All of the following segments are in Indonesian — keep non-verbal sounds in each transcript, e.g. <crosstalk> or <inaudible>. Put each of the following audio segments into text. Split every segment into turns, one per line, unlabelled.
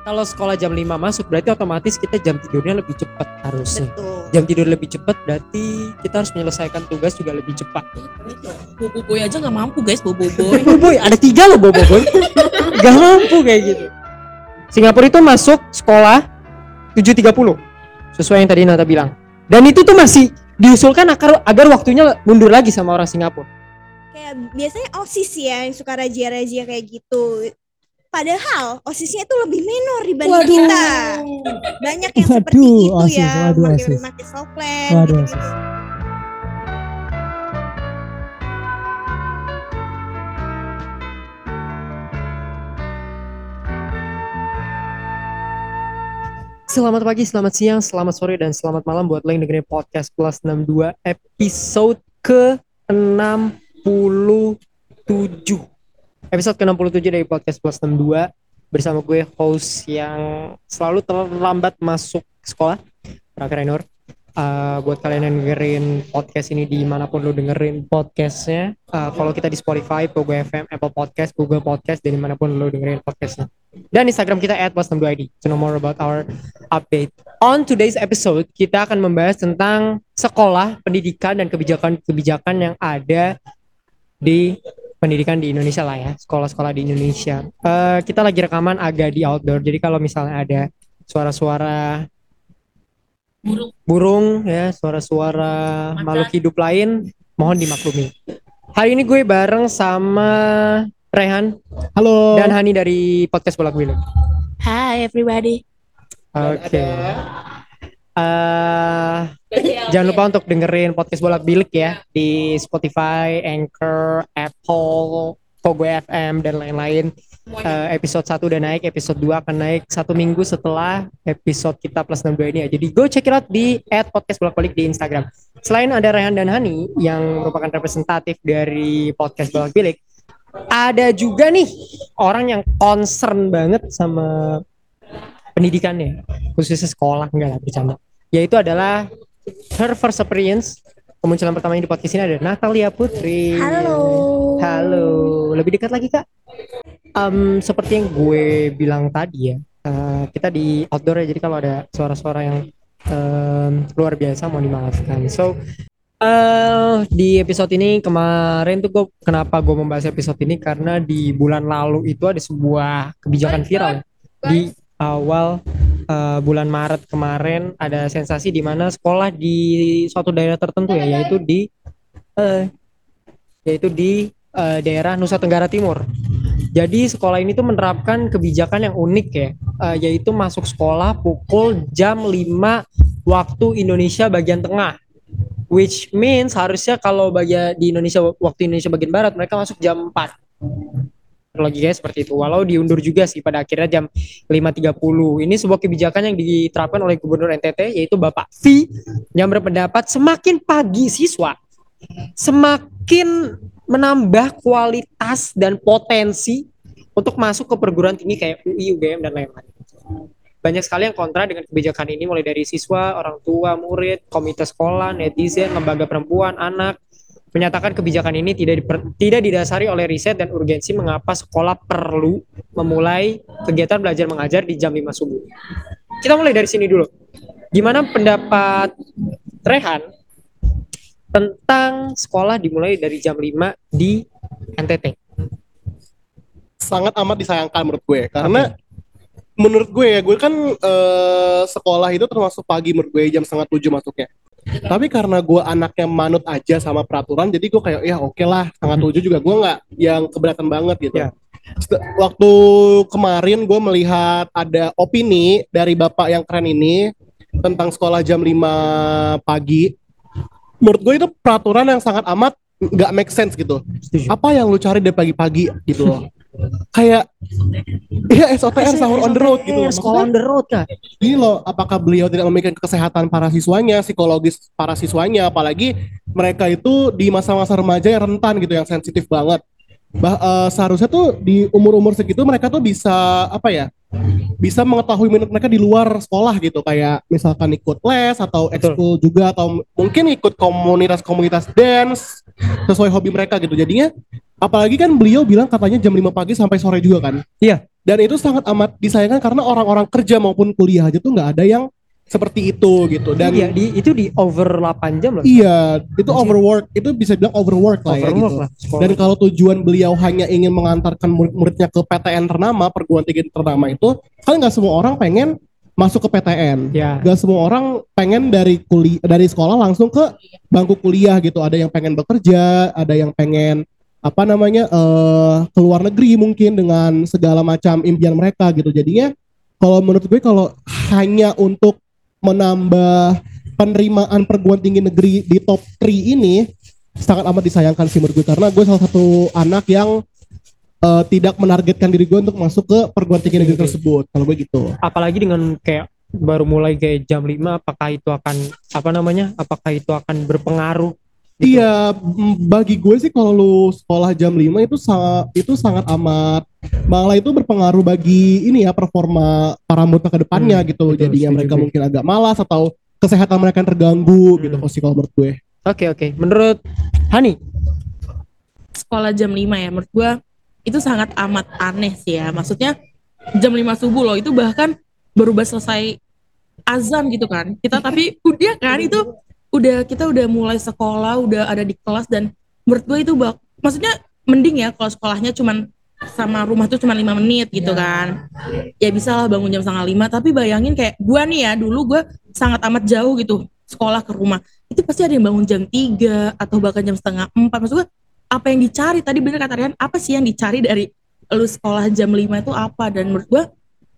kalau sekolah jam 5 masuk berarti otomatis kita jam tidurnya lebih cepat harusnya.
Betul.
Jam tidur lebih cepat berarti kita harus menyelesaikan tugas juga lebih cepat.
Bobo boy aja nggak mampu guys, bobo boy. <laughs>
Boy, boy, ada tiga loh bobo boy. <laughs> Gak mampu kayak gitu. Singapura itu masuk sekolah 7.30 sesuai yang tadi Nata bilang. Dan itu tuh masih diusulkan agar agar waktunya mundur lagi sama orang Singapura.
Kayak biasanya OSIS ya yang suka razia-razia kayak gitu. Padahal OSISnya itu lebih minor dibanding
Waduh.
kita. Banyak yang seperti
Waduh,
itu
OSIS,
ya.
waduh, OSIS.
pakai soplen
Waduh,
gitu-gitu.
OSIS.
Selamat pagi, selamat siang, selamat sore, dan selamat malam buat lo yang dengerin podcast plus 62 episode ke 67 Episode ke 67 dari podcast plus 62 Bersama gue host yang selalu terlambat masuk sekolah Raka Renur Uh, buat kalian yang dengerin podcast ini di mana pun lo dengerin podcastnya uh, follow kita di Spotify, Pogo FM, Apple Podcast, Google Podcast dan di mana pun lo dengerin podcastnya. Dan Instagram kita at plus62id to know more about our update. On today's episode, kita akan membahas tentang sekolah, pendidikan, dan kebijakan-kebijakan yang ada di pendidikan di Indonesia lah ya, sekolah-sekolah di Indonesia. Eh, kita lagi rekaman agak di outdoor, jadi kalau misalnya ada suara-suara
Burung.
burung ya, suara-suara makhluk hidup lain, mohon dimaklumi. Hari ini gue bareng sama Rehan
Halo.
dan Hani dari podcast Bolak Bilik.
Hi everybody.
Oke. Eh, jangan lupa untuk dengerin podcast bolak bilik ya di Spotify, Anchor, Apple, Pogo FM dan lain-lain. Eh, episode 1 udah naik, episode 2 akan naik satu minggu setelah episode kita plus 62 ini ya. Jadi go check it out di @podcast bolak balik di Instagram. Selain ada Rehan dan Hani yang merupakan representatif dari podcast bolak bilik, ada juga nih orang yang concern banget sama pendidikannya khususnya sekolah enggak lah bercanda yaitu adalah her first experience kemunculan pertamanya di podcast ini ada Natalia Putri.
Halo.
halo. Lebih dekat lagi kak? Em, seperti yang gue bilang tadi ya eh, kita di outdoor ya jadi kalau ada suara-suara yang em, luar biasa mau dimaafkan. So eh di episode ini kemarin tuh gue kenapa gue membahas episode ini? Karena di bulan lalu itu ada sebuah kebijakan viral di awal eh, bulan Maret kemarin ada sensasi di mana sekolah di suatu daerah tertentu ya yaitu di eh, yaitu di eh, daerah Nusa Tenggara Timur. Jadi sekolah ini tuh menerapkan kebijakan yang unik ya, eh, yaitu masuk sekolah pukul jam 5 waktu Indonesia bagian tengah. Which means harusnya kalau bagian di Indonesia waktu Indonesia bagian barat mereka masuk jam 4 logikanya seperti itu. Walau diundur juga sih pada akhirnya jam 5.30 ini sebuah kebijakan yang diterapkan oleh Gubernur NTT yaitu Bapak V yang berpendapat semakin pagi siswa semakin menambah kualitas dan potensi untuk masuk ke perguruan tinggi kayak UI, UGM dan lain-lain. Banyak sekali yang kontra dengan kebijakan ini mulai dari siswa, orang tua, murid, komite sekolah, netizen, lembaga perempuan, anak menyatakan kebijakan ini tidak diper- tidak didasari oleh riset dan urgensi mengapa sekolah perlu memulai kegiatan belajar mengajar di jam 5 subuh. Kita mulai dari sini dulu. Gimana pendapat Rehan tentang sekolah dimulai dari jam 5 di NTT?
sangat amat disayangkan menurut gue karena menurut gue ya gue kan eh, sekolah itu termasuk pagi menurut gue jam setengah tujuh masuknya tapi karena gue anaknya manut aja sama peraturan jadi gue kayak ya oke lah setengah tujuh juga. Gue nggak yang keberatan banget gitu.
Ya.
Set- waktu kemarin gue melihat ada opini dari bapak yang keren ini tentang sekolah jam 5 pagi menurut gue itu peraturan yang sangat amat nggak make sense gitu.
Setuju.
apa yang lu cari dari pagi-pagi gitu loh <laughs> kayak iya SOTR sahur on the road gitu
Sekolah on the road kak.
Gini loh, apakah beliau tidak memikirkan kesehatan para siswanya, psikologis para siswanya, apalagi mereka itu di masa-masa remaja yang rentan gitu, yang sensitif banget. Bah, eh, seharusnya tuh di umur-umur segitu mereka tuh bisa apa ya? Bisa mengetahui minat mereka di luar sekolah gitu, kayak misalkan ikut les atau ekskul juga atau mungkin ikut komunitas-komunitas dance sesuai hobi mereka gitu. Jadinya apalagi kan beliau bilang katanya jam 5 pagi sampai sore juga kan.
Iya.
dan itu sangat amat disayangkan karena orang-orang kerja maupun kuliah aja tuh nggak ada yang seperti itu gitu dan
iya di itu di over 8 jam loh
iya itu overwork itu bisa bilang overwork lah ya
overwork
gitu
lah sekolah.
dan kalau tujuan beliau hanya ingin mengantarkan murid-muridnya ke PTN ternama perguruan tinggi ternama itu kan nggak semua orang pengen masuk ke PTN
ya
Gak semua orang pengen dari kuliah dari sekolah langsung ke bangku kuliah gitu. Ada yang pengen bekerja, ada yang pengen apa namanya eh keluar negeri mungkin dengan segala macam impian mereka gitu. Jadinya kalau menurut gue kalau hanya untuk menambah penerimaan perguruan tinggi negeri di top 3 ini sangat amat disayangkan sih menurut gue karena gue salah satu anak yang eh, tidak menargetkan diri gue untuk masuk ke perguruan tinggi negeri tersebut. Kalau gue gitu.
apalagi dengan kayak baru mulai kayak jam 5 apakah itu akan apa namanya apakah itu akan berpengaruh gitu?
Iya, bagi gue sih kalau lu sekolah jam 5 itu sangat itu sangat amat malah itu berpengaruh bagi ini ya performa para murid ke depannya
Hmm,
gitu.
betul,
Jadinya mereka
gue.
mungkin agak malas atau kesehatan mereka yang terganggu
Hmm.
gitu sih kalau menurut gue.
oke oke menurut Hani
sekolah jam 5 ya menurut gua itu sangat amat aneh sih ya maksudnya jam 5 subuh loh itu bahkan baru baru selesai azan gitu kan kita tapi udah kan itu udah kita udah mulai sekolah udah ada di kelas dan menurut gue itu bak maksudnya mending ya kalau sekolahnya cuman sama rumah tuh cuma lima menit gitu kan. Ya bisa lah bangun jam setengah lima tapi bayangin kayak gua nih ya dulu gua sangat amat jauh gitu sekolah ke rumah. Itu pasti ada yang bangun jam 3 atau bahkan jam setengah empat. Maksud gue apa yang dicari tadi bener kata Rian apa sih yang dicari dari lu sekolah jam 5 itu apa? Dan menurut gua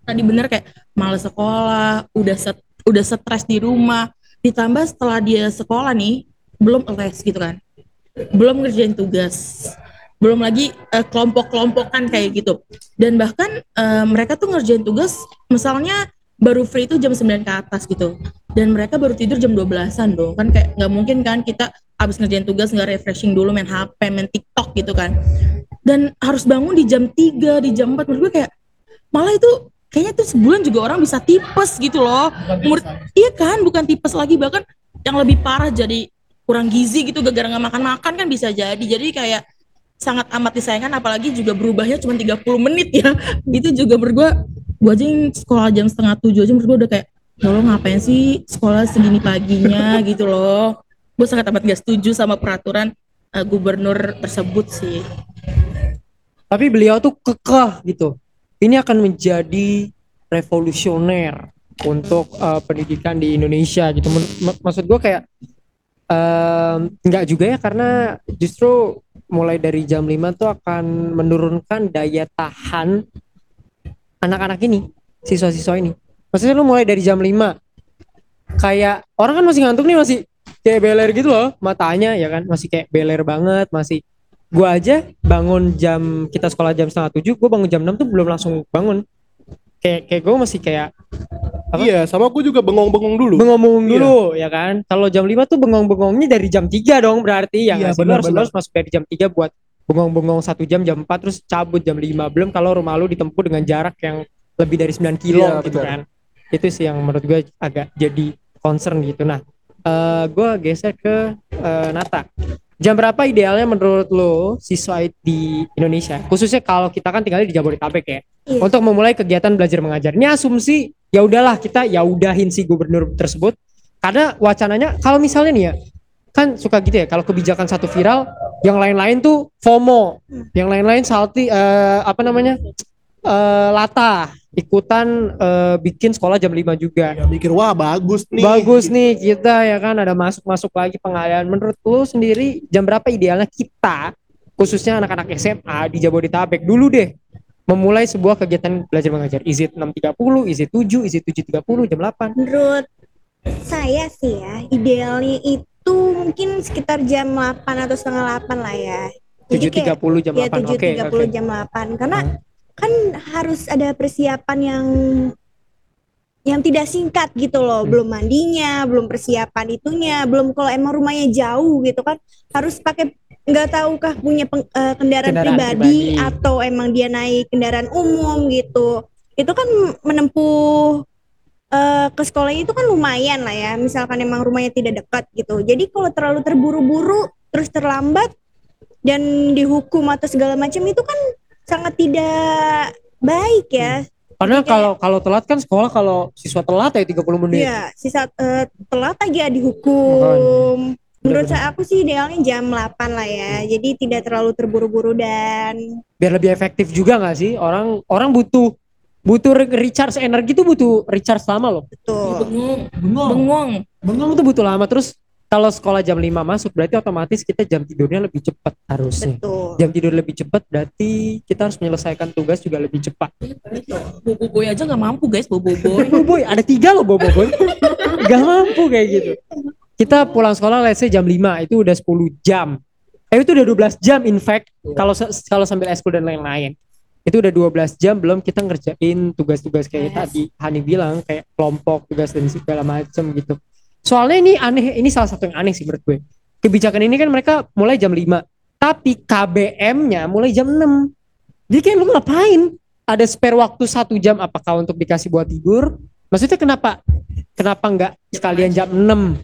tadi bener kayak males sekolah udah set, udah stres di rumah ditambah setelah dia sekolah nih belum les gitu kan. Belum ngerjain tugas. Belum lagi eh, kelompok-kelompokan kayak gitu. Dan bahkan eh, mereka tuh ngerjain tugas misalnya baru free itu jam 9 ke atas gitu. Dan mereka baru tidur jam 12-an dong. Kan kayak nggak mungkin kan kita abis ngerjain tugas nggak refreshing dulu main HP main TikTok gitu kan. Dan harus bangun di jam 3 di jam 4 menurut gue kayak malah itu kayaknya tuh sebulan juga orang bisa tipes gitu loh. Menurut- iya kan bukan tipes lagi. Bahkan yang lebih parah jadi kurang gizi gitu gara-gara nggak makan-makan kan bisa jadi. Jadi kayak sangat amat disayangkan apalagi juga berubahnya cuma 30 menit ya. <laughs> Itu juga menurut gue gue aja yang sekolah jam setengah tujuh aja menurut gue udah kayak ya lo ngapain sih sekolah segini paginya? <laughs> Gitu loh. Gue sangat amat gak setuju sama peraturan eh, gubernur tersebut sih.
Tapi beliau tuh kekeh gitu ini akan menjadi revolusioner untuk eh, pendidikan di Indonesia gitu. Mak- maksud gue kayak em, nggak juga ya karena justru mulai dari jam 5 tuh akan menurunkan daya tahan anak-anak ini siswa-siswa ini. Maksudnya lu mulai dari jam 5 kayak orang kan masih ngantuk nih masih kayak beler gitu loh matanya ya kan? Masih kayak beler banget masih gua aja bangun jam kita sekolah jam setengah tujuh gua bangun jam 6 tuh belum langsung bangun kayak kayak gue masih kayak Apa?
Iya, sama gue juga bengong-bengong dulu.
bengong-bengong
Iya.
dulu ya kan kalau jam 5 tuh bengong-bengongnya dari jam 3 dong berarti ya
Iya?
Lu harus,
benar-benar.
harus masuk dari jam 3 buat bengong-bengong satu jam jam 4 terus cabut jam 5 belum kalau rumah lu ditempuh dengan jarak yang lebih dari 9 kilo
Iya,
gitu
benar.
kan itu sih yang menurut gue agak jadi concern gitu nah eh gue geser ke eh, Nata jam berapa idealnya menurut lo siswa di Indonesia? Khususnya kalau kita kan tinggal di Jabodetabek ya.
Iya.
untuk memulai kegiatan belajar mengajar. Ini asumsi ya udahlah kita ya udahin si gubernur tersebut. Karena wacananya kalau misalnya nih ya kan suka gitu ya kalau kebijakan satu viral yang lain-lain tuh FOMO. Yang lain-lain salty eh, apa namanya eh, lata ikutan eh, bikin sekolah jam 5 juga.
Ya, mikir wah bagus nih.
bagus nih kita ya kan ada masuk-masuk lagi pengalian. Menurut lu sendiri jam berapa idealnya kita khususnya anak-anak SMA di Jabodetabek? Dulu deh memulai sebuah kegiatan belajar mengajar. Is it 6.30 is it 7 is it 7.30 jam 8
Menurut saya sih ya, idealnya itu mungkin sekitar jam 8 atau setengah 8 lah ya. Jadi kayak
7.30 jam
ya
8 oke
7.30
oke
jam 8 karena
Hmm.
Kan harus ada persiapan yang yang tidak singkat gitu loh,
Hmm.
belum mandinya, belum persiapan itunya, belum kalau emang rumahnya jauh gitu kan harus pakai nggak tahukah punya peng- eh, kendaraan,
Kendaraan
pribadi,
pribadi.
atau emang dia naik kendaraan umum gitu. Itu kan menempuh eh, ke sekolahnya itu kan lumayan lah ya, misalkan emang rumahnya tidak dekat gitu. Jadi kalau terlalu terburu-buru terus terlambat dan dihukum atau segala macam itu kan sangat tidak baik ya.
Karena
Jadi kayak-
kalau kalau telat kan sekolah kalau siswa telat ya 30 menit.
Iya, sisa eh, telat aja dihukum. Menurut
Bener-bener.
saya aku sih idealnya jam 8 lah ya. Jadi tidak terlalu terburu-buru dan
Biar lebih efektif juga nggak sih? Orang orang butuh butuh re- recharge energi tuh butuh recharge lama loh.
betul.
bengong
Bengong.
bengong
Bengong tuh butuh lama terus kalau sekolah jam 5 masuk berarti otomatis kita jam tidurnya lebih cepat harusnya.
Betul.
Jam tidur lebih cepat berarti kita harus menyelesaikan tugas juga lebih cepat.
bobo boy aja nggak mampu guys bobo boy <laughs>
Boboiboy, ada tiga loh boboiboy. <laughs> Gak mampu kayak gitu. Kita pulang sekolah let's say jam 5 itu udah 10 jam. Eh itu udah 12 jam in fact kalau se- kalau sambil eskul dan lain-lain. Itu udah 12 jam belum kita ngerjain tugas-tugas kayak
Yes.
tadi Hani bilang kayak kelompok tugas dan segala macem gitu. Soalnya ini aneh, ini salah satu yang aneh sih menurut gue. Kebijakan ini kan mereka mulai jam 5, tapi KBM-nya mulai jam 6. Jadi kayak lu ngapain? Ada spare waktu satu jam apakah untuk dikasih buat tidur? Maksudnya kenapa? Kenapa nggak sekalian jam 6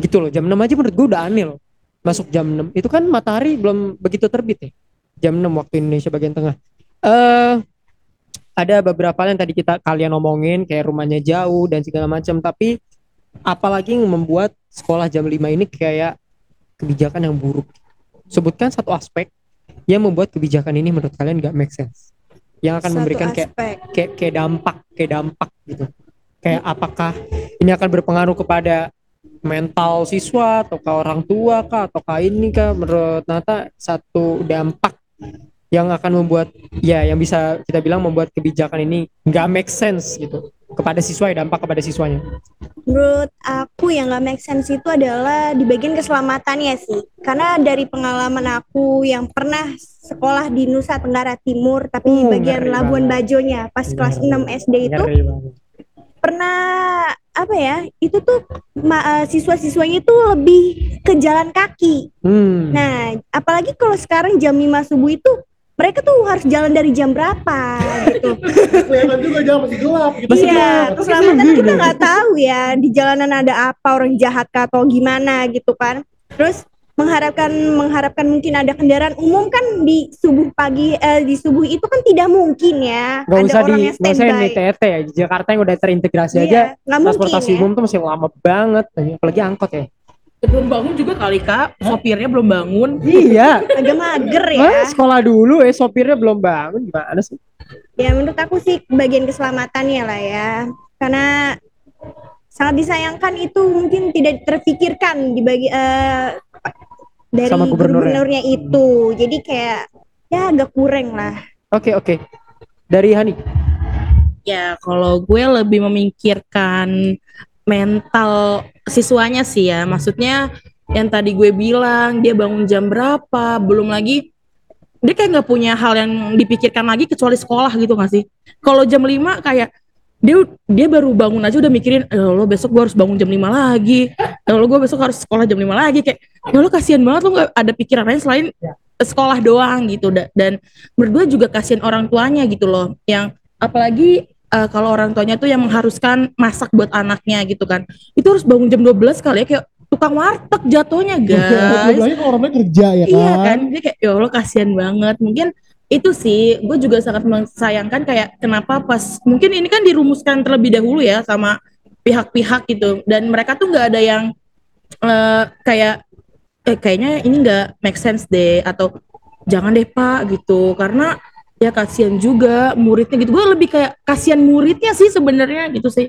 gitu loh? Jam 6 aja menurut gue udah aneh loh. Masuk jam 6 itu kan matahari belum begitu terbit ya. Jam 6 waktu Indonesia bagian tengah. Eh ada beberapa yang tadi kita kalian omongin kayak rumahnya jauh dan segala macam tapi apalagi yang membuat sekolah jam 5 ini kayak kebijakan yang buruk. Sebutkan satu aspek yang membuat kebijakan ini menurut kalian gak make sense. Yang akan
Satu
memberikan kayak kayak kayak dampak, kayak dampak gitu. Kayak apakah ini akan berpengaruh kepada mental siswa atau ke orang tua kah atau ini kah menurut Nata satu dampak yang akan membuat ya yang bisa kita bilang membuat kebijakan ini nggak make sense gitu kepada siswa ya dampak kepada siswanya.
Menurut aku yang nggak make sense itu adalah di bagian keselamatannya sih. Karena dari pengalaman aku yang pernah sekolah di Nusa Tenggara Timur, tapi
Uh,
bagian
ngeri
Labuan
banget.
Bajonya pas kelas
Ngeri.
6 SD itu pernah apa ya? Itu tuh eh, siswa-siswanya itu lebih ke jalan kaki.
Hmm.
Nah, apalagi kalau sekarang jam 5 subuh itu mereka tuh harus jalan dari jam berapa gitu. <laughs>
Kelihatan juga jam masih gelap gitu.
Masih
iya,
gelap.
keselamatan kita nggak tahu ya di jalanan ada apa orang jahat kah atau gimana gitu kan. Terus mengharapkan mengharapkan mungkin ada kendaraan umum kan di subuh pagi eh, di subuh itu kan tidak mungkin ya.
Nggak
ada
usah di
orang
usah yang
standby.
di TT ya. Di Jakarta yang udah terintegrasi
Iya,
aja
mungkin
transportasi
ya.
umum tuh masih lama banget apalagi angkot ya.
Belum bangun juga kali kak sopirnya belum bangun
iya.
Agak <laughs> mager ya.
Wah, sekolah dulu ya sopirnya belum bangun gimana sih?
Ya menurut aku sih bagian keselamatannya lah ya. Karena sangat disayangkan itu mungkin tidak terpikirkan di bagi eh, dari
Sama gubernurnya.
gubernurnya itu. Jadi kayak ya agak kurang lah.
Oke oke. Dari Hani.
Ya, kalau gue lebih memikirkan mental siswanya sih ya. Maksudnya yang tadi gue bilang dia bangun jam berapa, belum lagi dia kayak nggak punya hal yang dipikirkan lagi kecuali sekolah gitu gak sih? Kalau jam 5 kayak dia dia baru bangun aja udah mikirin ya lo besok gue harus bangun jam 5 lagi. Ya lo gue besok harus sekolah jam 5 lagi. Kayak ya lo kasihan banget lo nggak ada pikiran lain selain sekolah doang gitu. Da- dan menurut gue juga kasihan orang tuanya gitu loh. Yang apalagi eh, kalau orang tuanya tuh yang mengharuskan masak buat anaknya gitu kan. Itu harus bangun jam 12 kali ya kayak tukang warteg jatuhnya guys.
Lagi kalau orangnya kerja ya kan.
Iya kan, dia kayak ya Allah kasihan banget. Mungkin itu sih, gue juga sangat mensayangkan kayak kenapa pas mungkin ini kan dirumuskan terlebih dahulu ya sama pihak-pihak gitu, dan mereka tuh nggak ada yang eh, kayak eh kayaknya ini nggak make sense deh atau jangan deh pak gitu, karena ya kasihan juga muridnya gitu. Gue lebih kayak kasihan muridnya sih sebenarnya gitu sih.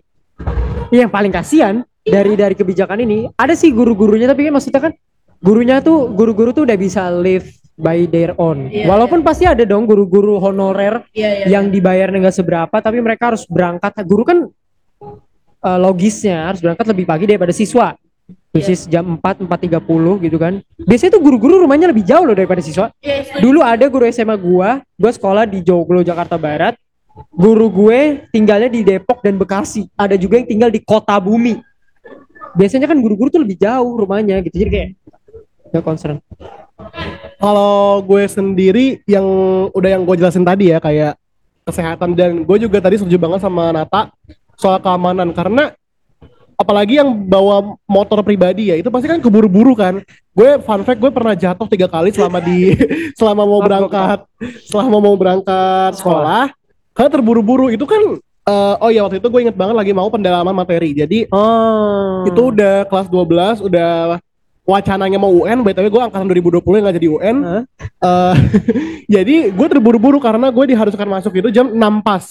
Iya, yang paling kasihan dari dari kebijakan ini ada sih guru-gurunya tapi kan maksudnya kan gurunya tuh guru-guru tuh udah bisa live by their own.
Iya,
Walaupun pasti ada dong guru-guru honorer
Iya
yang dibayarnya nggak seberapa tapi mereka harus berangkat guru kan eh, logisnya harus berangkat lebih pagi daripada siswa. Which
Iya.
is jam 4, 4.30 gitu kan. Biasanya tuh guru-guru rumahnya lebih jauh loh daripada siswa.
Iya,
Dulu ada guru SMA gua, gua sekolah di Joglo Jakarta Barat. Guru gue tinggalnya di Depok dan Bekasi. Ada juga yang tinggal di Kota Bumi. Biasanya kan guru-guru tuh lebih jauh rumahnya gitu. Jadi kayak gak concern.
Kalau gue sendiri yang udah yang gue jelasin tadi ya kayak kesehatan dan gue juga tadi setuju banget sama Nata soal keamanan karena apalagi yang bawa motor pribadi ya itu pasti kan keburu-buru kan. Gue fun fact gue pernah jatuh tiga kali selama di <laughs> selama mau berangkat. Selama mau berangkat sekolah karena terburu-buru. Itu kan eh, oh ya waktu itu gue inget banget lagi mau pendalaman materi. Jadi
Oh.
itu udah kelas 12 udah wacananya mau UN btw gue angkatan 2020 yang gak jadi UN
Hah?
Eh, <laughs> jadi gue terburu-buru karena gue diharuskan masuk itu jam 6 pas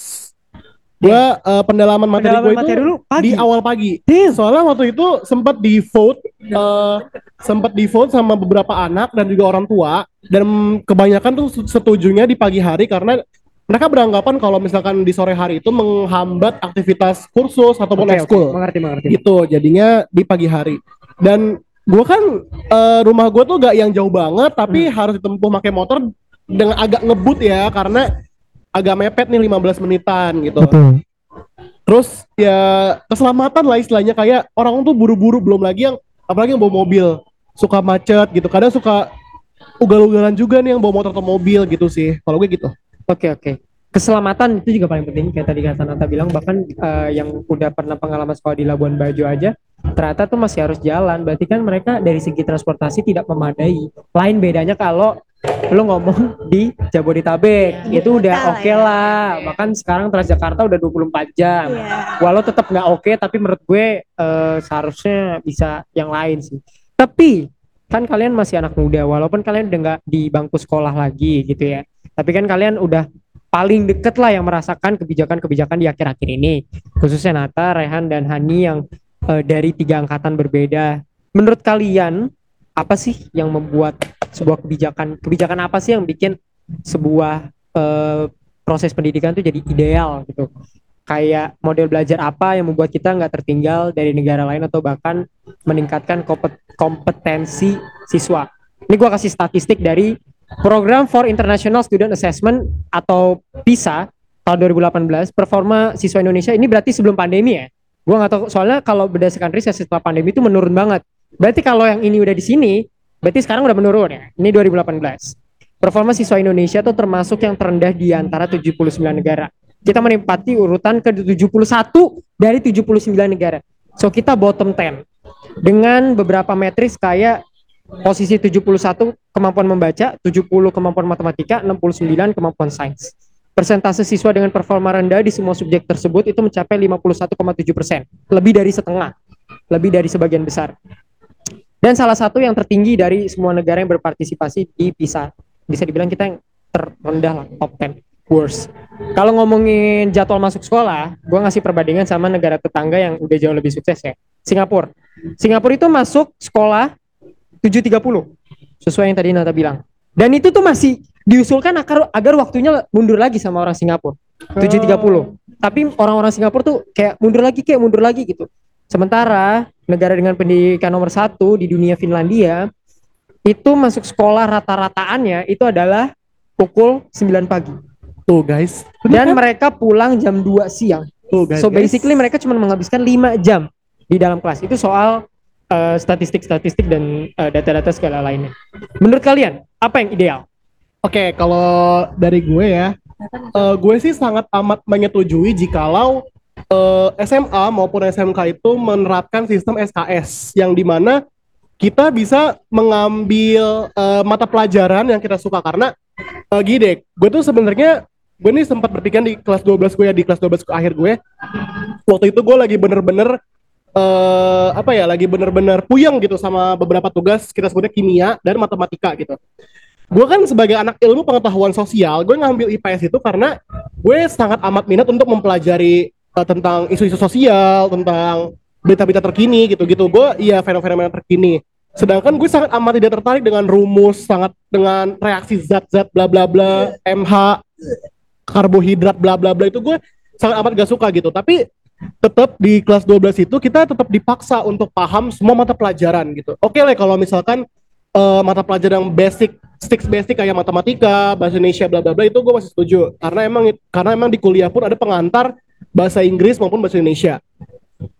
gue eh, pendalaman materi gue itu
materi dulu pagi.
di awal pagi
Damn.
soalnya waktu itu sempat di vote eh, sempat di vote sama beberapa anak dan juga orang tua dan kebanyakan tuh setujunya di pagi hari karena mereka beranggapan kalau misalkan di sore hari itu menghambat aktivitas kursus ataupun
oke.
ekskul
Mengerti, mengerti.
gitu jadinya di pagi hari dan gua kan eh, rumah gua tuh gak yang jauh banget tapi harus ditempuh pakai motor dengan agak ngebut ya karena agak mepet nih 15 menitan gitu
Betul.
terus ya keselamatan lah istilahnya kayak orang tuh buru-buru belum lagi yang apalagi yang bawa mobil suka macet gitu kadang suka ugal-ugalan juga nih yang bawa motor atau mobil gitu sih kalau gue gitu
Oke oke. Keselamatan itu juga paling penting kayak tadi kata Nata bilang bahkan eh, yang udah pernah pengalaman sekolah di Labuan Bajo aja ternyata tuh masih harus jalan. Berarti kan mereka dari segi transportasi tidak memadai. Lain bedanya kalau lu ngomong di Jabodetabek
Iya,
itu udah oke
lah ya.
lah. Bahkan sekarang Transjakarta udah 24 jam.
Iya.
Walau tetap nggak oke tapi menurut gue eh, seharusnya bisa yang lain sih. Tapi kan kalian masih anak muda walaupun kalian udah nggak di bangku sekolah lagi gitu ya tapi kan kalian udah paling deket lah yang merasakan kebijakan-kebijakan di akhir-akhir ini khususnya Nata, Rehan dan Hani yang eh, dari tiga angkatan berbeda menurut kalian apa sih yang membuat sebuah kebijakan kebijakan apa sih yang bikin sebuah eh, proses pendidikan itu jadi ideal gitu kayak model belajar apa yang membuat kita nggak tertinggal dari negara lain atau bahkan meningkatkan kompet- kompetensi siswa. Ini gua kasih statistik dari Program for International Student Assessment atau PISA tahun 2018 performa siswa Indonesia ini berarti sebelum pandemi ya. Gua nggak tahu soalnya kalau berdasarkan riset setelah pandemi itu menurun banget. Berarti kalau yang ini udah di sini, berarti sekarang udah menurun ya. Ini 2018. Performa siswa Indonesia tuh termasuk yang terendah di antara 79 negara. Kita menempati urutan ke 71 dari 79 negara. So kita bottom 10 dengan beberapa metris kayak posisi 71 kemampuan membaca, 70 kemampuan matematika, 69 kemampuan sains. Persentase siswa dengan performa rendah di semua subjek tersebut itu mencapai 51,7 persen, lebih dari setengah, lebih dari sebagian besar. Dan salah satu yang tertinggi dari semua negara yang berpartisipasi di PISA. Bisa dibilang kita yang terendah lah, top 10 worst. Kalau ngomongin jadwal masuk sekolah, gua ngasih perbandingan sama negara tetangga yang udah jauh lebih sukses ya. Singapura. Singapura itu masuk sekolah 7.30 sesuai yang tadi Nata bilang. Dan itu tuh masih diusulkan agar agar waktunya mundur lagi sama orang Singapura. 7.30. Tapi orang-orang Singapura tuh kayak mundur lagi kayak mundur lagi gitu. Sementara negara dengan pendidikan nomor satu di dunia Finlandia itu masuk sekolah rata-rataannya itu adalah pukul 9 pagi.
tuh guys
Dan mereka pulang jam 2 siang.
tuh guys
So
guys.
basically mereka cuma menghabiskan 5 jam di dalam kelas. Itu soal eh, statistik-statistik dan eh, data-data segala lainnya. Menurut kalian apa yang ideal?
Oke, kalau dari gue ya, eh, gue sih sangat amat menyetujui jikalau eh, SMA maupun SMK itu menerapkan sistem SKS yang di mana kita bisa mengambil eh, mata pelajaran yang kita suka. Karena uh, gini gue tuh sebenarnya gue nih sempat berpikir di kelas 12 gue ya di kelas 12 ke akhir gue waktu itu gue lagi bener-bener eh apa ya lagi bener-bener puyeng gitu sama beberapa tugas kita sebutnya kimia dan matematika gitu. Gue kan sebagai anak ilmu pengetahuan sosial gue ngambil IPS itu karena gue sangat amat minat untuk mempelajari tentang isu-isu sosial tentang berita-berita terkini gitu-gitu. Gue iya fenomena terkini. Sedangkan gue sangat amat tidak tertarik dengan rumus sangat dengan reaksi zat-zat bla bla bla MH karbohidrat bla bla bla itu gue sangat amat gak suka gitu. Tapi tetap di kelas 12 itu kita tetap dipaksa untuk paham semua mata pelajaran gitu. Oke lah kalau misalkan eh, mata pelajaran yang basic six basic kayak matematika bahasa Indonesia bla bla bla itu gue masih setuju. Karena emang karena emang di kuliah pun ada pengantar bahasa Inggris maupun bahasa Indonesia.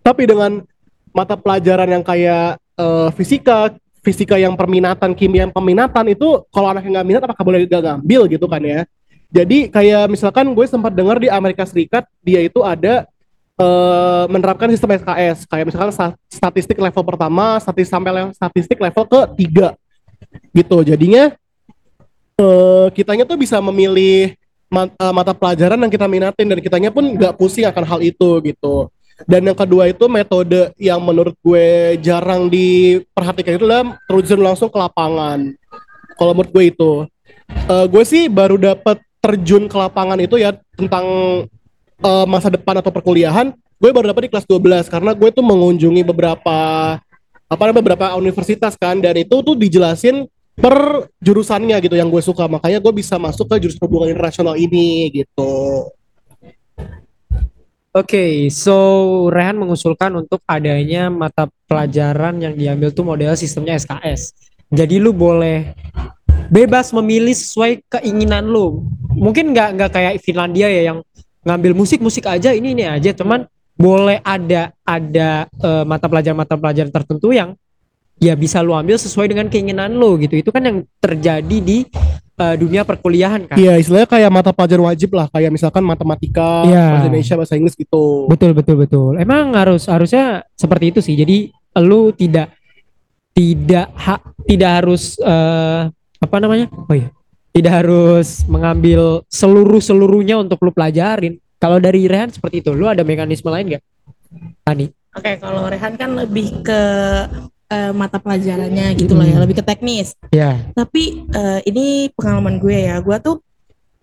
Tapi dengan mata pelajaran yang kayak eh, fisika fisika yang perminatan kimia yang peminatan itu kalau anaknya nggak minat apakah boleh gak ngambil gitu kan ya? Jadi kayak misalkan gue sempat dengar di Amerika Serikat dia itu ada eh, menerapkan sistem SKS kayak misalkan sta- statistik level pertama statistik sampai level, statistik level ketiga. Gitu. Jadinya eh kitanya tuh bisa memilih mat- eh, mata pelajaran yang kita minatin. Dan kitanya pun nggak pusing akan hal itu gitu. Dan yang kedua itu metode yang menurut gue jarang diperhatikan itu adalah terjun langsung ke lapangan. Kalau menurut gue itu, Eh, gue sih baru dapat terjun ke lapangan itu ya tentang eh, masa depan atau perkuliahan. Gue baru dapat di kelas 12 karena gue tuh mengunjungi beberapa apa namanya beberapa universitas kan dan itu tuh dijelasin per jurusannya gitu yang gue suka makanya gue bisa masuk ke jurusan hubungan internasional ini gitu.
Oke, so Rehan mengusulkan untuk adanya mata pelajaran yang diambil tuh model sistemnya SKS. Jadi lu boleh bebas memilih sesuai keinginan lu. Mungkin nggak nggak kayak Finlandia ya yang ngambil musik musik aja ini ini aja, cuman boleh ada ada eh, mata pelajaran mata pelajaran tertentu yang ya bisa lu ambil sesuai dengan keinginan lu gitu. Itu kan yang terjadi di eh, dunia perkuliahan kan.
Iya istilahnya kayak mata pelajaran wajib lah kayak misalkan matematika,
Iya.
bahasa Indonesia, bahasa Inggris gitu.
Betul betul betul. Emang harus harusnya seperti itu sih. Jadi lu tidak tidak ha- tidak harus eh, apa namanya? Oh iya. Tidak harus mengambil seluruh seluruhnya untuk lu pelajarin. Kalau dari Rehan seperti itu, lu ada mekanisme lain nggak? Tani.
Oke, kalau Rehan kan lebih ke eh, mata pelajarannya gitu lah ya,
Hmm.
lebih ke teknis.
Ya.
Tapi eh, ini pengalaman gue ya, gue tuh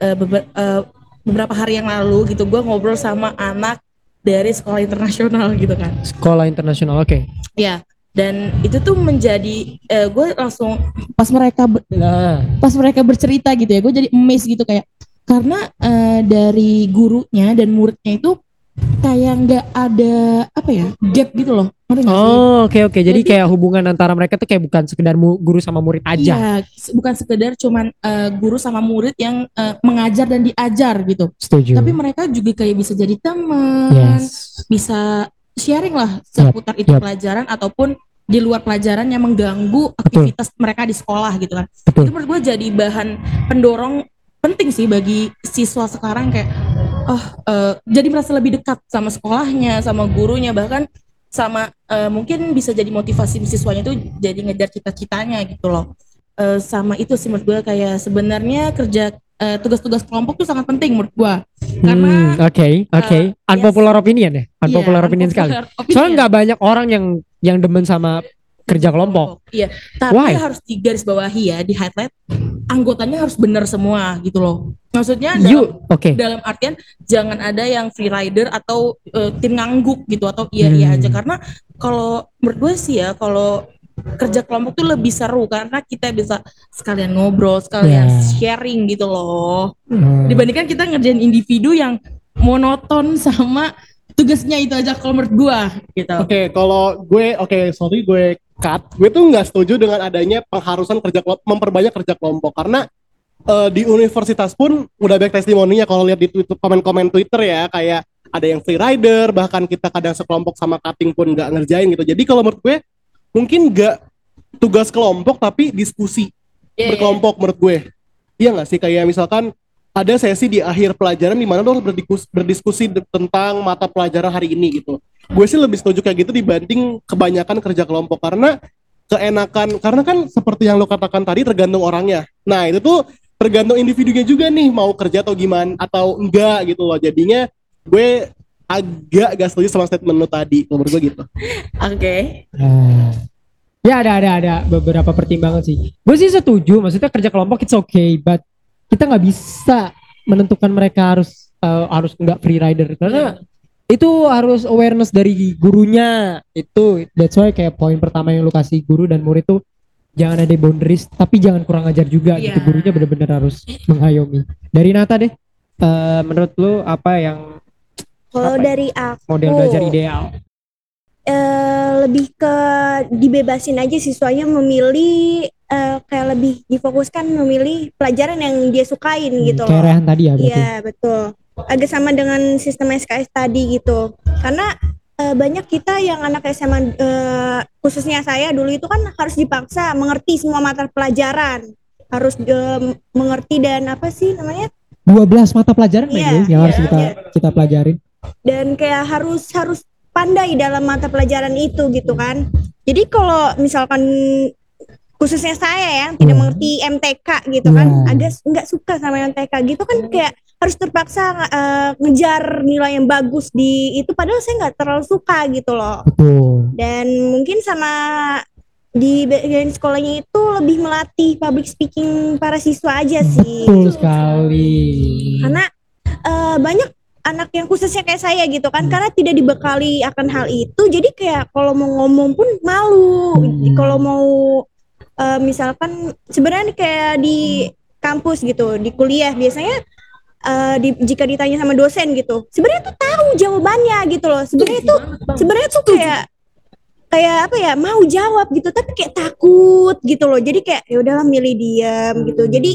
eh, beber- eh, beberapa hari yang lalu gitu, gue ngobrol sama anak dari sekolah internasional gitu kan.
Sekolah internasional. Oke.
Ya, dan itu tuh menjadi eh, gue langsung pas mereka ber-
Nah,
pas mereka bercerita gitu ya, gue jadi amazed gitu kayak karena eh, dari gurunya dan muridnya itu kayak nggak ada apa ya gap gitu loh?
Oh, oke oke. Jadi,
Jadi-
kayak hubungan antara mereka tuh kayak bukan sekedar guru sama murid aja.
Iya, bukan sekedar cuman eh, guru sama murid yang eh, mengajar dan diajar gitu.
Setuju.
Tapi mereka juga kayak bisa jadi teman,
yes.
bisa sharing lah
Yap,
seputar itu
yap.
pelajaran ataupun di luar pelajaran yang mengganggu aktivitas mereka di sekolah gitu kan.
Betul.
Itu menurut gue jadi bahan pendorong penting sih bagi siswa sekarang kayak oh eh, jadi merasa lebih dekat sama sekolahnya, sama gurunya bahkan sama eh, mungkin bisa jadi motivasi siswanya itu jadi ngejar cita-citanya gitu loh. Eh, sama itu sih menurut gue kayak sebenarnya kerja eh, tugas-tugas kelompok tuh sangat penting menurut gue karena
Hmm, oke oke.
eh,
Unpopular opinion ya? Unpopular
Iya,
opinion sekali.
opinion.
Soalnya nggak banyak orang yang yang demen sama kerja kelompok.
Iya, tapi
Why?
harus digarisbawahi ya, di highlight anggotanya harus benar semua gitu loh. Maksudnya dalam,
You oke.
dalam artian jangan ada yang free rider atau eh, tim ngangguk gitu atau iya iya
Hmm.
aja karena kalau menurut gue sih ya kalau kerja kelompok tuh lebih seru karena kita bisa sekalian ngobrol, sekalian
Ya.
sharing gitu loh.
Hmm.
Dibandingkan kita ngerjain individu yang monoton sama tugasnya itu aja kalau menurut gua gitu.
Oke, kalau gue, oke, sorry gue cut. Gue tuh nggak setuju dengan adanya pengharusan kerja kelompok, memperbanyak kerja kelompok karena eh, di universitas pun udah banyak testimoninya kalau lihat di Twitter, komen-komen Twitter ya, kayak ada yang free rider, bahkan kita kadang sekelompok sama cutting pun nggak ngerjain gitu. Jadi kalau menurut gue mungkin nggak tugas kelompok tapi diskusi
Iya, iya.
berkelompok menurut gue. Iya nggak sih kayak misalkan ada sesi di akhir pelajaran di mana lo harus berdiskusi, berdiskusi tentang mata pelajaran hari ini gitu. Gue sih lebih setuju kayak gitu dibanding kebanyakan kerja kelompok karena keenakan karena kan seperti yang lo katakan tadi tergantung orangnya. Nah itu tuh tergantung individunya juga nih mau kerja atau gimana atau enggak gitu loh. Jadinya gue agak gak setuju sama statement lo tadi menurut gue gitu.
Oke.
Ah. Ya ada ada ada beberapa pertimbangan sih. Gue sih setuju, maksudnya kerja kelompok it's okay, but kita nggak bisa menentukan mereka harus eh, harus nggak free rider karena itu harus awareness dari gurunya itu that's why kayak poin pertama yang lu kasih guru dan murid tuh jangan ada boundaries tapi jangan kurang ajar juga gitu
Iya.
gurunya benar-benar harus mengayomi dari Nata deh eh, menurut lu apa yang
Kalau
Apa?
dari aku
model belajar ideal
eh, lebih ke dibebasin aja siswanya memilih eh, kayak lebih difokuskan memilih pelajaran yang dia sukain
Hmm,
gitu
kayak. Rehan tadi ya berarti
Iya betul. Agak sama dengan sistem SKS tadi gitu. Karena eh, banyak kita yang anak SMA eh, khususnya saya dulu itu kan harus dipaksa mengerti semua mata pelajaran. Harus eh, mengerti dan apa sih namanya?
12 mata pelajaran
Iya,
men, yang harus
iya,
kita
iya.
kita pelajarin
dan kayak harus harus pandai dalam mata pelajaran itu gitu kan. Jadi kalau misalkan khususnya saya ya yang tidak
Hmm.
mengerti MTK gitu kan,
Hmm.
agak nggak suka sama MTK gitu kan kayak harus terpaksa eh, ngejar nilai yang bagus di itu padahal saya nggak terlalu suka gitu loh
betul
dan mungkin sama di bagian sekolahnya itu lebih melatih public speaking para siswa aja sih
betul sekali
karena eh, banyak anak yang khususnya kayak saya gitu kan
Hmm.
karena tidak dibekali akan hal itu jadi kayak kalau mau ngomong pun malu.
Hmm.
kalau mau eh, misalkan sebenarnya kayak di kampus gitu di kuliah biasanya eh, di- jika ditanya sama dosen gitu sebenarnya tuh tahu jawabannya gitu loh. Sebenarnya tuh sebenarnya tuh kayak kayak apa ya mau jawab gitu tapi kayak takut gitu loh. Jadi kayak ya udahlah milih diam gitu. Jadi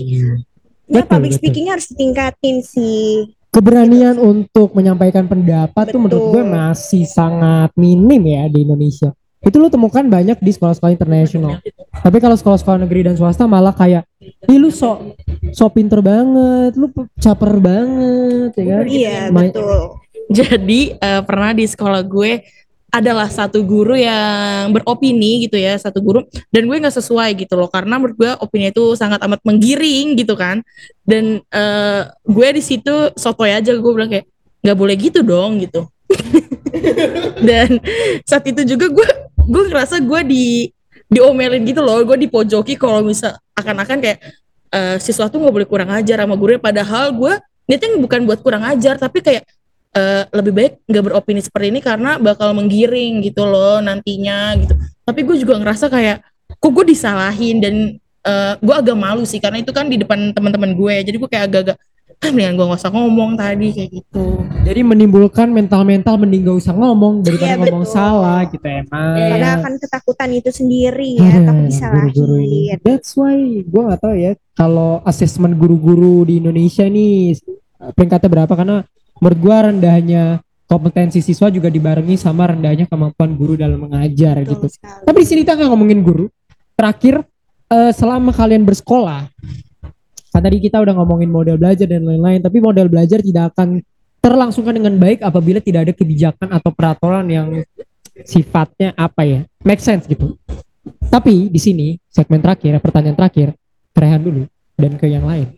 ya
Betul,
public
betul.
speakingnya harus ditingkatin sih
keberanian untuk menyampaikan pendapat tuh menurut
Betul.
gue masih sangat minim ya di Indonesia. Itu lo temukan banyak di sekolah-sekolah internasional. Tapi kalau sekolah-sekolah negeri dan swasta malah kayak, ih lu sok sok pinter banget, lu pe- caper banget, ya kan?
iya
Ma-
betul
Jadi eh, pernah di sekolah gue adalah satu guru yang beropini gitu ya satu guru dan gue nggak sesuai gitu loh karena menurut gue opini itu sangat amat menggiring gitu kan. Dan eh, gue di situ sotoy aja gue bilang kayak nggak boleh gitu dong gitu. <laughs> Dan saat itu juga gue gue ngerasa gue di diomelin gitu loh gue dipojoki kalau misal akan-akan kayak eh, siswa tuh nggak boleh kurang ajar sama gurunya padahal gue niatnya bukan buat kurang ajar tapi kayak eh, lebih baik nggak beropini seperti ini karena bakal menggiring gitu loh nantinya gitu. Tapi gue juga ngerasa kayak kok gue disalahin dan eh, gue agak malu sih karena itu kan di depan teman-teman gue. Jadi gue kayak agak-agak ah mendingan gue gak usah ngomong tadi kayak gitu.
Jadi menimbulkan mental-mental mending gak usah ngomong daripada
Iya,
ngomong
betul.
salah gitu emang.
karena akan ketakutan itu sendiri ya
Ada
takut disalahin.
That's why gue gak tahu ya kalau asesmen guru-guru di Indonesia nih peringkatnya berapa? Karena menurut gue rendahnya kompetensi siswa juga dibarengi sama rendahnya kemampuan guru dalam mengajar
Betul
gitu.
sekali.
Tapi di sini kita nggak ngomongin guru. Terakhir eh, selama kalian bersekolah, kan tadi kita udah ngomongin model belajar dan lain-lain, tapi model belajar tidak akan terlangsungkan dengan baik apabila tidak ada kebijakan atau peraturan yang sifatnya apa ya, make sense gitu. Tapi di sini segmen terakhir, pertanyaan terakhir, Rehan dulu dan ke yang lain.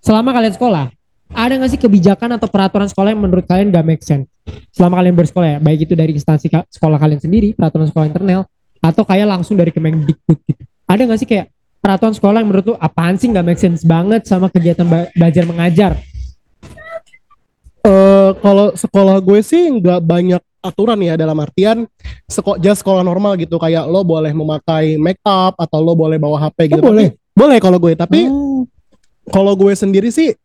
Selama kalian sekolah, ada nggak sih kebijakan atau peraturan sekolah yang menurut kalian gak make sense? Selama kalian bersekolah ya, baik itu dari instansi sekolah kalian sendiri, peraturan sekolah internal, atau kayak langsung dari Kemendikbud gitu. Ada nggak sih kayak peraturan sekolah yang menurut lu apaan sih nggak make sense banget sama kegiatan belajar mengajar?
Eh kalau sekolah gue sih nggak banyak aturan ya dalam artian seko just sekolah normal gitu kayak lo boleh memakai make up atau lo boleh bawa HP gitu.
Oh, boleh?
Tapi- boleh kalau gue. Tapi
Oh,
kalau gue sendiri sih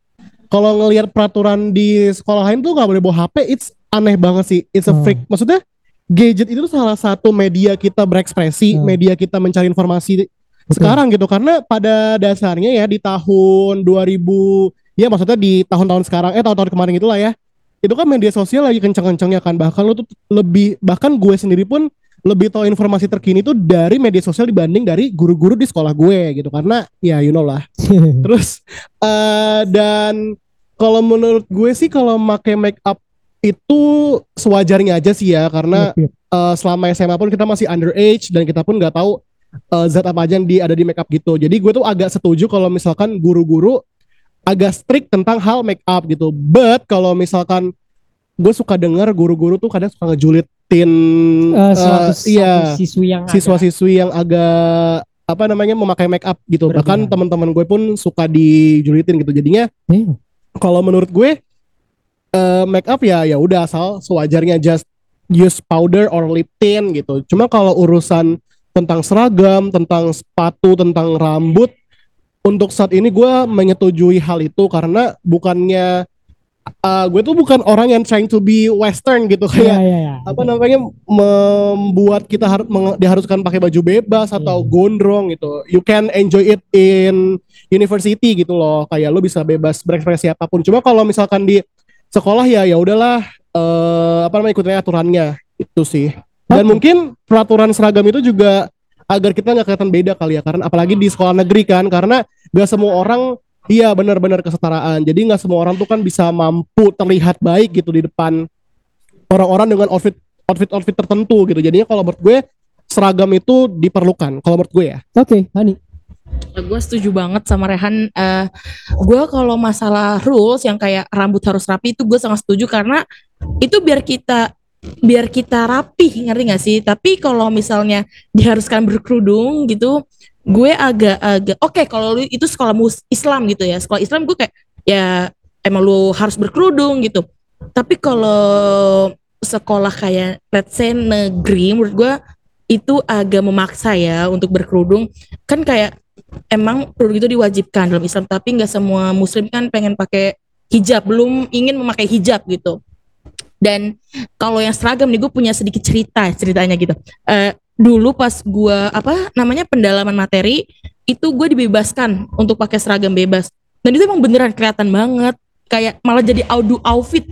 kalau ngelihat peraturan di sekolah lain tuh nggak boleh bawa HP, it's aneh banget sih. It's a
Hmm.
freak. Maksudnya gadget itu salah satu media kita berekspresi,
Hmm.
media kita mencari informasi sekarang gitu. Karena pada dasarnya ya di tahun 2000 ya maksudnya di tahun-tahun sekarang eh tahun-tahun kemarin itulah ya. Itu kan media sosial lagi kencang-kencangnya kan. Bahkan lo tuh lebih bahkan gue sendiri pun lebih tahu informasi terkini tuh dari media sosial dibanding dari guru-guru di sekolah gue gitu. Karena ya you know lah <laughs> Terus eh dan kalau menurut gue sih kalau pakai make up itu sewajarnya aja sih ya karena
Yep, yep.
eh, selama SMA pun kita masih underage dan kita pun nggak tahu eh, zat apa aja yang di, ada di make up gitu. Jadi gue tuh agak setuju kalau misalkan guru-guru agak strict tentang hal make up gitu. But kalau misalkan gue suka dengar guru-guru tuh kadang suka ngejulitin
Eh,
eh,
suatu,
iya
siswi yang
siswa-siswi yang agak apa namanya memakai make up gitu.
Berlebihan.
Bahkan teman-teman gue pun suka dijulitin gitu. Jadinya
Eh,
kalau menurut gue eh, make up ya ya udah asal sewajarnya just use powder or lip tint gitu. Cuma kalau urusan tentang seragam, tentang sepatu, tentang rambut untuk saat ini gue menyetujui hal itu karena bukannya eh, gue tuh bukan orang yang trying to be western gitu kayak
iya, iya.
apa namanya membuat kita harus diharuskan pakai baju bebas atau
Iya.
gondrong gitu. You can enjoy it in university gitu loh. Kayak lo bisa bebas berekspresi apa pun. Cuma kalau misalkan di sekolah ya ya udahlah eh apa namanya ikutin aturannya itu sih. Dan mungkin peraturan seragam itu juga agar kita nggak kelihatan beda kali ya karena apalagi di sekolah negeri kan karena gak semua orang iya benar-benar kesetaraan jadi nggak semua orang tuh kan bisa mampu terlihat baik gitu di depan orang-orang dengan outfit outfit outfit tertentu gitu jadinya kalau menurut gue seragam itu diperlukan kalau menurut gue ya
Oke, Hani.
gue setuju banget sama Rehan. Eh gue kalau masalah rules yang kayak rambut harus rapi itu gue sangat setuju karena itu biar kita biar kita rapi ngerti gak sih? Tapi kalau misalnya diharuskan berkerudung gitu, gue agak-agak oke kalau lu itu sekolah mus Islam gitu ya. Sekolah Islam gue kayak ya emang lu harus berkerudung gitu. Tapi kalau sekolah kayak let's say negeri menurut gue itu agak memaksa ya untuk berkerudung kan kayak emang kerudung itu diwajibkan dalam Islam tapi nggak semua muslim kan pengen pakai hijab belum ingin memakai hijab gitu dan kalau yang seragam nih gue punya sedikit cerita ceritanya gitu Eh dulu pas gue apa namanya pendalaman materi itu gue dibebaskan untuk pakai seragam bebas. Dan itu emang beneran kelihatan banget. Kayak malah jadi audu outfit.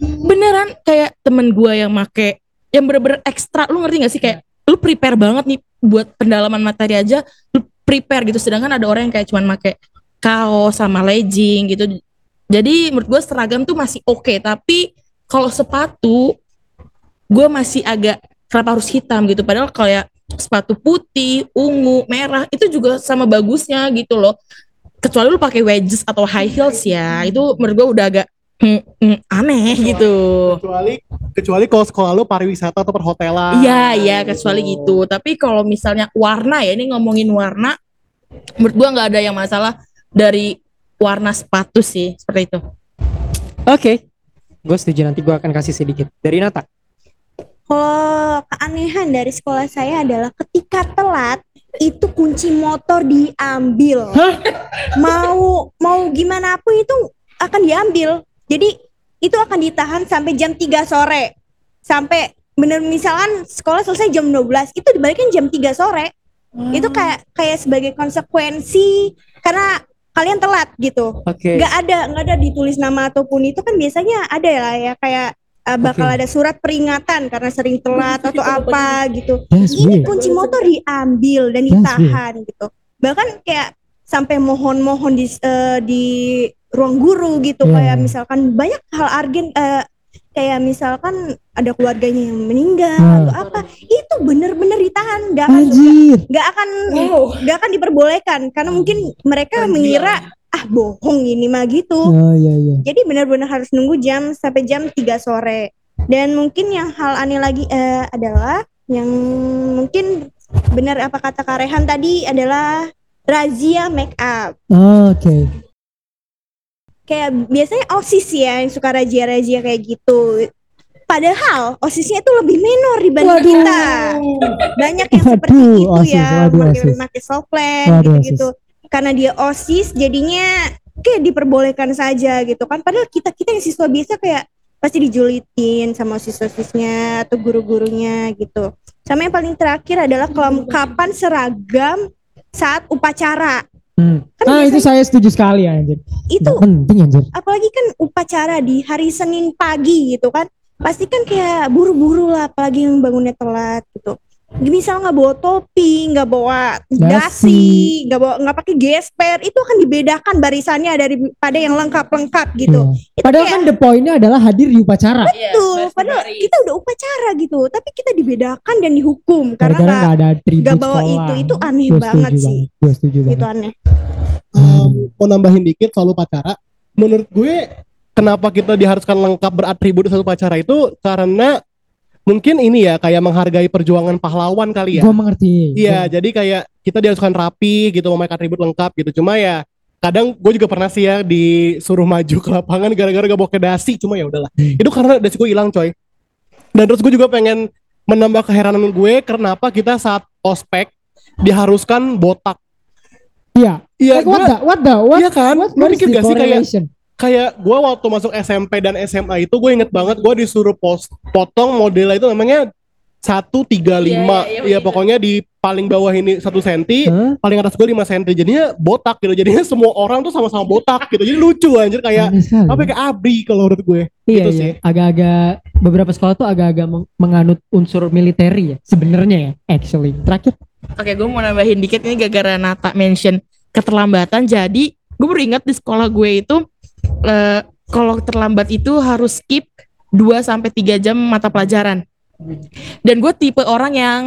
Beneran kayak temen gue yang make yang bener-bener ekstra. Lu ngerti gak sih? Kayak lu prepare banget nih buat pendalaman materi aja lu prepare gitu. Sedangkan ada orang yang kayak cuman make kaos sama legging gitu. Jadi menurut gue seragam tuh masih oke. Tapi kalau sepatu gue masih agak kenapa harus hitam gitu padahal kayak sepatu putih ungu merah itu juga sama bagusnya gitu loh kecuali lu pakai wedges atau high heels ya itu menurut gue udah agak hmm, hmm, aneh gitu
kecuali kecuali kalau sekolah lu pariwisata atau perhotelan
Iya iya kecuali gitu. Tapi kalau misalnya warna ya ini ngomongin warna, menurut gua nggak ada yang masalah dari warna sepatu sih seperti itu.
Oke. Gue setuju nanti gue akan kasih sedikit. Dari Nata.
Kalau keanehan dari sekolah saya adalah ketika telat itu kunci motor diambil. Mau mau gimana pun itu akan diambil. Jadi itu akan ditahan sampai jam 3 sore. Sampai bener misalkan sekolah selesai jam 12, itu dibalikin jam 3 sore. Itu kayak kayak sebagai konsekuensi karena kalian telat gitu.
Oke.
nggak ada nggak ada ditulis nama ataupun itu kan biasanya ada ya kayak uh, bakal
Oke.
ada surat peringatan karena sering telat atau apa gitu.
That's
Ini
weird.
kunci motor diambil dan ditahan gitu. Bahkan kayak sampai mohon-mohon di eh, di ruang guru gitu
Iya,
kayak misalkan banyak hal argen eh, kayak misalkan ada keluarganya yang meninggal
Hmm.
atau apa itu bener-bener ditahan nggak akan
Anjir.
nggak akan nggak akan diperbolehkan karena mungkin mereka mengira ah bohong ini mah gitu.
Oh iya iya.
jadi benar-benar harus nunggu jam sampai jam 3 sore. Dan mungkin yang hal aneh lagi eh, adalah yang mungkin benar apa kata Karehan tadi adalah razia make up.
Oh, Oke.
kayak biasanya osis ya yang suka razia-razia kayak gitu. Padahal osisnya itu lebih minor dibanding
Waduh.
kita. Banyak yang seperti
Waduh,
itu
OSIS,
ya
waduh,
pakai pakai soplen gitu-gitu karena dia osis jadinya kayak diperbolehkan saja gitu kan padahal kita kita yang siswa biasa kayak pasti dijulitin sama osis-osisnya atau guru-gurunya gitu sama yang paling terakhir adalah kelengkapan seragam saat upacara
Hmm.
Kan
Ah itu saya setuju sekali anjir.
itu
penting anjir.
apalagi kan upacara di hari Senin pagi gitu kan pasti kan kayak buru-buru lah apalagi yang bangunnya telat gitu misal nggak bawa topi nggak bawa
Dasi.
nggak bawa nggak pakai gesper itu akan dibedakan barisannya daripada yang lengkap-lengkap gitu
Iya.
Itu
Padahal
kayak-
kan the point-nya adalah hadir di upacara.
Betul, padahal kita udah upacara gitu tapi kita dibedakan dan dihukum karena nggak
ada atribut
nggak bawa
sekolah.
itu itu aneh
Gua
banget sih
setuju
itu aneh
Um, mau nambahin dikit soal upacara. Menurut gue kenapa kita diharuskan lengkap beratribut satu upacara itu karena mungkin ini ya kayak menghargai perjuangan pahlawan kali ya.
Gue mengerti.
Iya, jadi kayak kita diharuskan rapi gitu memakai atribut lengkap gitu. Cuma ya kadang gue juga pernah sih ya disuruh maju ke lapangan gara-gara gak bawa dasi cuma ya udahlah.
Hmm.
Itu karena dasi gue hilang coy. Dan terus gue juga pengen menambah keheranan gue kenapa kita saat ospek diharuskan botak.
Iya.
Iya,
Like, what the what the what?
Iya kan?
What, what
sih kayak
correlation?
Kayak gue waktu masuk SMP dan SMA itu gue inget banget gue disuruh pos potong modelnya itu namanya 135
Iya, iya, iya,
ya pokoknya di paling bawah ini satu senti
Hah?
paling atas gue 5 senti jadinya botak gitu jadinya semua orang tuh sama-sama botak gitu jadi lucu anjir kayak apa ya, kayak abri kalau menurut gue
Iya,
gitu
iya.
sih.
Agak-agak beberapa sekolah tuh agak-agak meng- menganut unsur militeri ya sebenarnya ya actually. Terakhir
Oke, gue mau nambahin dikit ini gara-gara Nata mention keterlambatan. Jadi gue baru ingat di sekolah gue itu eh, kalau terlambat itu harus skip 2 sampai 3 jam mata pelajaran. Dan gue tipe orang yang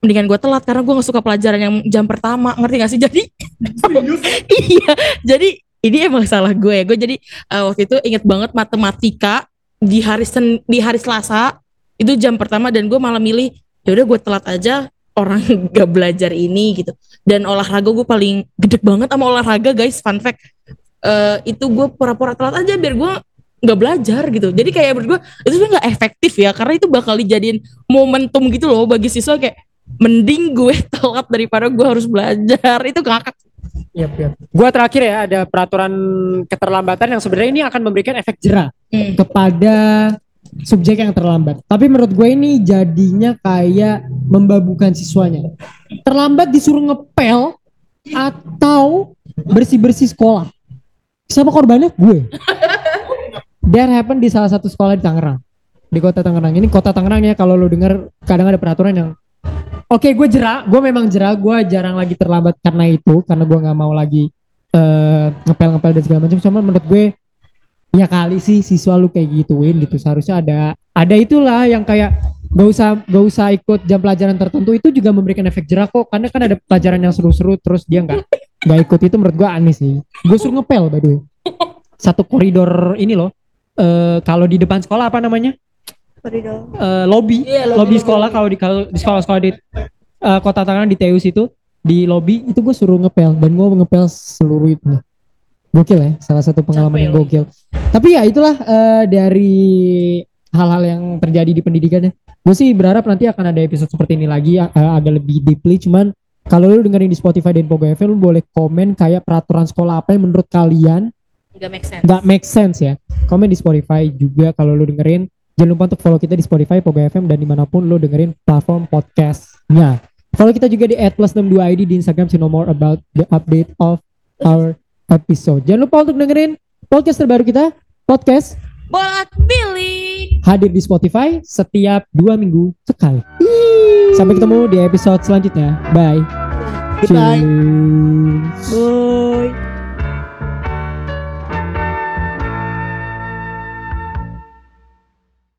mendingan gue telat karena gue gak suka pelajaran yang jam pertama ngerti gak sih? <laughs> Jadi iya jadi ini emang salah gue ya. Gue jadi eh, waktu itu inget banget matematika di hari Sen di hari Selasa itu jam pertama dan gue malah milih ya udah gue telat aja orang <laughs> gak belajar ini gitu. Dan olahraga gue paling gede banget sama olahraga guys. Fun fact Eh, itu gue pura-pura telat aja biar gue nggak belajar gitu jadi kayak menurut gue itu sebenarnya nggak efektif ya karena itu bakal dijadiin momentum gitu loh bagi siswa kayak mending gue <laughs> telat daripada gue harus belajar itu ngakak
Yap, yap. Gua terakhir ya ada peraturan keterlambatan yang sebenarnya ini akan memberikan efek jerah.
Hmm.
kepada subjek yang terlambat. Tapi menurut gue ini jadinya kayak membabukan siswanya. Terlambat disuruh ngepel atau bersih-bersih sekolah. Siapa korbannya? Gue. That happen di salah satu sekolah di Tangerang. Di kota Tangerang. Ini kota Tangerang ya kalau lo dengar kadang ada peraturan yang Oke, gue jerah, gue memang jerah, gue jarang lagi terlambat karena itu, karena gue nggak mau lagi eh, ngepel-ngepel dan segala macam. Cuma menurut gue ya kali sih siswa lu kayak gituin gitu seharusnya ada ada itulah yang kayak gak usah gak usah ikut jam pelajaran tertentu itu juga memberikan efek jerah kok karena kan ada pelajaran yang seru-seru terus dia nggak nggak ikut itu menurut gua aneh sih. Gue suruh ngepel by the way. <laughs> Satu koridor ini loh. Eh kalau di depan sekolah apa namanya?
Koridor.
Eh, lobby.
Iya,
lobby sekolah kalau di kalau di sekolah-sekolah di eh, kota Tangerang di Teus itu di lobby itu gue suruh ngepel. Dan gue ngepel seluruh itu. Gokil ya salah satu pengalaman
Capek
yang gokil. Tapi ya itulah eh, dari hal-hal yang terjadi di pendidikan ya. Gue sih berharap nanti akan ada episode seperti ini lagi eh, agak lebih deeply cuman kalau lu dengerin di Spotify dan Pogo FM lu boleh komen kayak peraturan sekolah apa yang menurut kalian
nggak make sense.
nggak make sense ya. Komen di Spotify juga kalau lu dengerin. Jangan lupa untuk follow kita di Spotify Pogo FM dan di mana pun lu dengerin platform podcastnya. Follow kita juga di @plus62id di Instagram to know more about the update of our episode. Jangan lupa untuk dengerin podcast terbaru kita podcast
bolak balik
hadir di Spotify setiap dua minggu sekali. Sampai ketemu di episode selanjutnya. Bye
Goodbye.
Bye.